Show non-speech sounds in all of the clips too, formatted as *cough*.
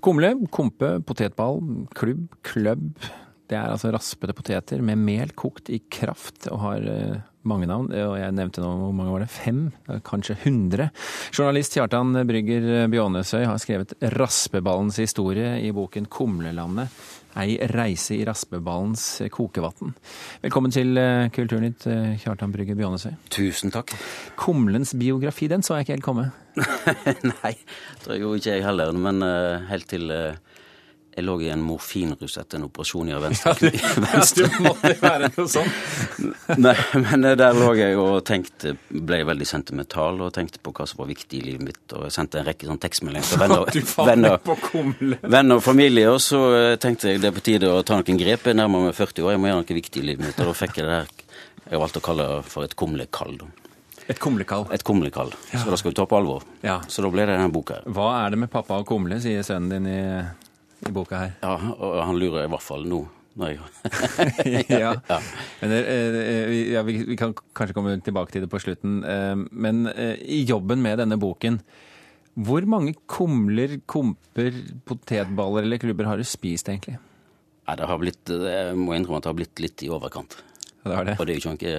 Kumle, kompe, potetball, klubb, kløbb. Det er altså raspete poteter med mel kokt i kraft og har eh, mange navn. Og jeg nevnte nå, hvor mange var det? Fem? Kanskje hundre? Journalist Kjartan Brygger Bjånesøy har skrevet raspeballens historie i boken Kumlelandet. Ei reise i raspeballens kokevann. Velkommen til eh, Kulturnytt, eh, Kjartan Brygge Bjånesøy. Tusen takk. Kumlens biografi, den så jeg ikke helt komme. *laughs* Nei, det jo ikke jeg heller. Men uh, helt til jeg lå i en morfinrus etter en operasjon i venstre kne. Ja, *laughs* du måtte være noe sånt. *laughs* Nei, men der lå jeg og tenkte, ble veldig sentimental og tenkte på hva som var viktig i livet mitt. Og jeg sendte en rekke sånn tekstmeldinger til venner, *laughs* venner, venner, og familie. Og så tenkte jeg det er på tide å ta noen grep. Jeg nærmer meg 40 år, jeg må gjøre noe viktig i livet mitt. Og da fikk jeg det der jeg valgte å kalle det for et kumlekall. Et kumlekall. Et kumlekall. Ja. Så da skal vi ta på alvor. Ja. Så da ble det denne boka. Hva er det med pappa og kumle, sier sønnen din i i boka her. Ja, og han lurer i hvert fall nå. *laughs* ja. ja. Men, ja, vi, kan kanskje komme tilbake til det på slutten. Eh, men eh, i jobben med denne boken, hvor mange kumler, komper, potetballer eller klubber har du spist egentlig? Nei, det har blitt, Jeg må innrømme at det har blitt litt i overkant. Det det. Og det er jo ikke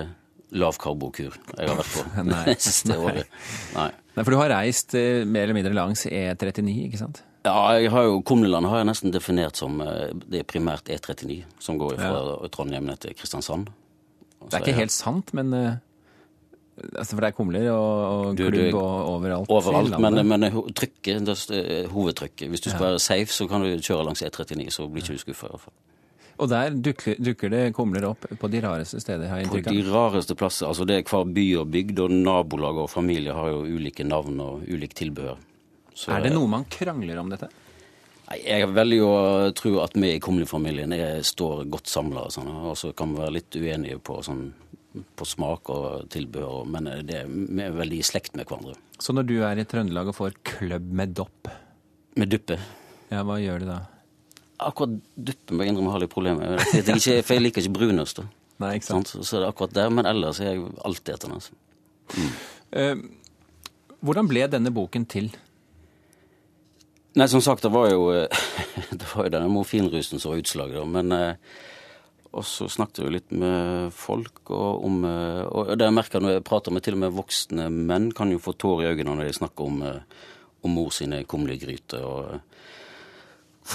lav lavkarbokur jeg har vært på *laughs* *laughs* det siste året. Nei. Nei, For du har reist eh, mer eller mindre langs E39, ikke sant? Ja, jeg har jo, Kumleland har jeg nesten definert som eh, det er primært E39, som går fra ja. Trondheim ned til Kristiansand. det er ikke helt sant, men uh, altså For det er kumler og, og du, klubb og overalt? Overalt, men, men trykket, er hovedtrykket. Hvis du skal ja. være safe, så kan du kjøre langs E39, så blir ikke du skuffa i hvert fall. Og der dukker, dukker, det kumler opp på de rareste steder? har jeg På de rareste plasser. altså det er Hver by og bygd og nabolag og familie har jo ulike navn og ulikt tilbehør. Så, er det noe man krangler om dette? Jeg velger å tro at vi i Kumli-familien står godt samla. Sånn, og så kan vi være litt uenige på, sånn, på smak og tilbehør, men det, vi er veldig i slekt med hverandre. Så når du er i Trøndelag og får klubb med dopp Med duppe? Ja, hva gjør du da? Akkurat duppe må jeg innrømme har litt problemer med. Jeg, ikke, for jeg liker ikke brunost. *laughs* Nei, ikke sant? Så, så det er akkurat der, men ellers er jeg alltid etter den. Mm. Uh, hvordan ble denne boken til? Nei, som sagt, det var jo, *laughs* det var jo denne morfinrusen som var utslaget, da. Men eh, og så snakket jeg litt med folk og om eh, Og det jeg merker når jeg prater med til og med voksne menn, kan jo få tårer i øynene når de snakker om, eh, om mor sine kumlegryter.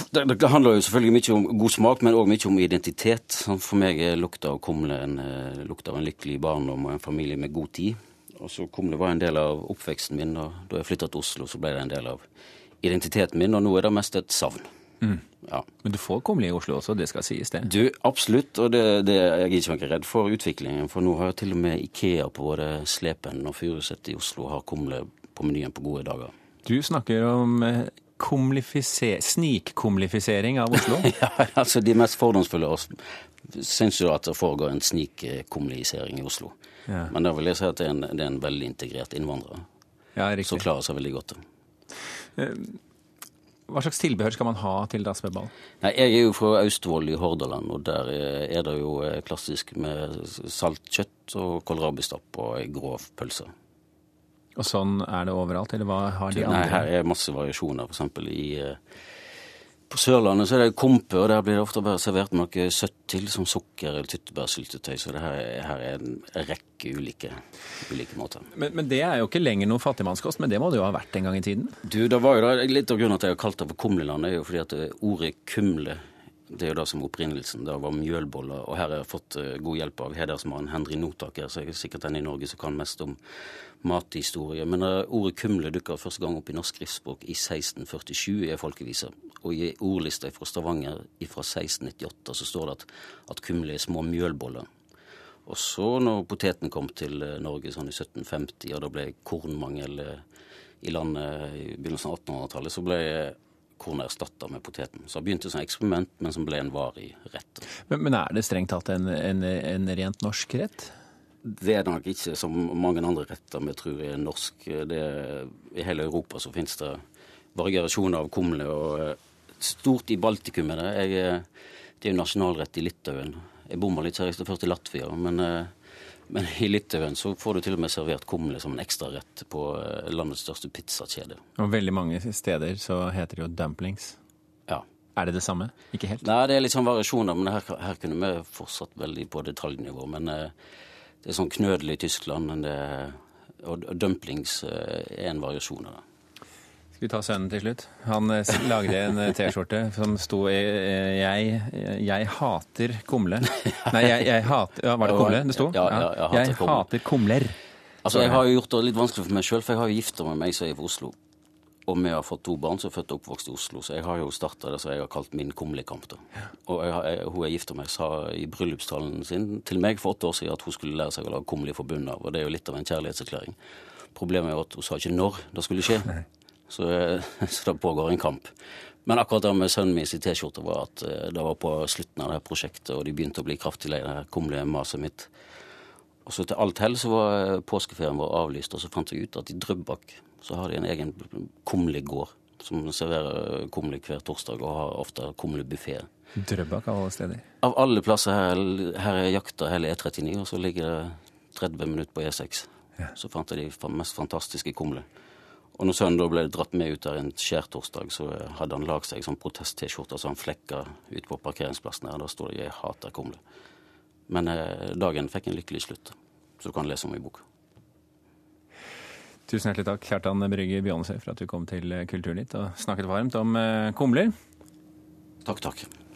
Det, det, handler jo selvfølgelig mye om god smak, men òg mye om identitet. For meg er lukta av kumle en, lukt av en lykkelig barndom og en familie med god tid. Og så Kumle var en del av oppveksten min, og da jeg flytta til Oslo, så ble det en del av identiteten min, og nå er det mest et savn. Mm. Ja. Men du får komme i Oslo også, det skal sies, det? Du, Absolutt, og det, det, jeg er ikke noe redd for utviklingen. For nå har til og med Ikea på både Slepen og Furuset i Oslo har kumle på menyen på gode dager. Du snakker om eh, snikkumlifisering av Oslo? *laughs* ja, altså de mest fordomsfulle syns jo at det foregår en snikkumlisering i Oslo. Ja. Men da vil jeg si at det er en, det er en veldig integrert innvandrer ja, som klarer seg veldig godt. Eh, hva slags tilbehør skal man ha til raspeball? Jeg er jo fra Austevoll i Hordaland, og der er det jo eh, klassisk med salt kjøtt og kålrabistapp og grov pølse. Og sånn er det overalt, eller hva har de andre? Nei, her er masse variasjoner. Eksempel i eh, på Sørlandet så er det kompe, og der blir det ofte bare servert med noe søtt til, som sukker eller tyttebærsyltetøy. Så det her, her, er en rekke ulike, ulike måter. Men, men, det er jo ikke lenger noe fattigmannskost, men det må det jo ha vært en gang i tiden? Du, det var jo da, Litt av grunnen at jeg har kalt det for Kumleland, er jo fordi at ordet kumle det er jo det som opprinnelsen. Det var mjølboller. Og her har jeg fått uh, god hjelp av hedersmannen Henry Notaker, så jeg er sikkert den i Norge som kan mest om mathistorie. Men uh, ordet kumle dukker første gang opp i norsk skriftspråk i 1647 i ei. Og i ordlista fra Stavanger fra 1698 så står det at, at kumle er små mjølboller. Og så, når poteten kom til uh, Norge sånn i 1750, og det ble kornmangel i landet i begynnelsen av 1800-tallet, så ble kornet erstatta med poteten. Så det begynte som eksperiment, men som ble en varig rett. Men, men er det strengt tatt en, en, en, rent norsk rett? Det er nok ikke som mange andre retter vi tror er norsk. Det, I hele Europa så finnes det variasjoner av kumle. og eh, Stort i Baltikum er det. Jeg, det er jo nasjonalrett i Litauen. Jeg bomma litt, så jeg reiste først til Latvia. men... Eh, men i Litauen så får du til og med servert kumle som en ekstrarett på eh, landets største pizzakjede. Og veldig mange steder så heter det jo dumplings. Ja. Er det det samme? Ikke helt? Nei, det er litt sånn variasjoner, men her, her kunne vi fortsatt veldig på detaljnivå. Men eh, det er sånn knødel i Tyskland, det, og og dumplings eh, er en variasjon av det. Skal vi ta sønnen til slutt? Han eh, lagde en eh, T-skjorte som sto eh, jeg, jeg hater kumle. Nei, jeg, jeg hater ja, Var det kumle det sto? Ja, ja, jeg hater jeg kumle. hater kumler. Altså, Jeg har jo gjort det litt vanskelig for meg sjøl, for jeg har jo gifta meg med ei som er fra Oslo. Og vi har fått to barn som er født og oppvokst i Oslo, så jeg har jo starta det som jeg har kalt min kumlekamp. da. Og jeg, hun jeg gifta meg, sa i bryllupstalen sin til meg for åtte år siden at hun skulle lære seg å lage kumle i av, og det er jo litt av en kjærlighetserklæring. Problemet er at hun sa ikke når det skulle skje, så, eh, *laughs* så det pågår en kamp. Men akkurat det med sønnen min sin T-skjorte var at eh, det var på slutten av det her prosjektet, og de begynte å bli kraftig lei det her kumlemaset mitt. Og så til alt hell så var eh, påskeferien vår avlyst, og så fant jeg ut at i Drøbak så har de en egen kumlegård som serverer kumle hver torsdag og har ofte kumlebuffé. Drøbak av alle steder. Av alle plasser her, her er jakta hele E39, og så ligger det 30 minutter på E6. Så fant jeg de mest fantastiske kumle. Og når sønnen da ble dratt med ut der en skjærtorsdag, så hadde han lagd seg sånn protest-T-skjorte som han flekka ut på parkeringsplassen her. Da står det 'Jeg hater kumle'. Men eh, dagen fikk en lykkelig slutt, så du kan lese om i boka. Tusen hjertelig takk, Kjartan Brygge Bjånesøy, for at du kom til Kulturnytt og snakket varmt om eh, kumler. Takk, takk.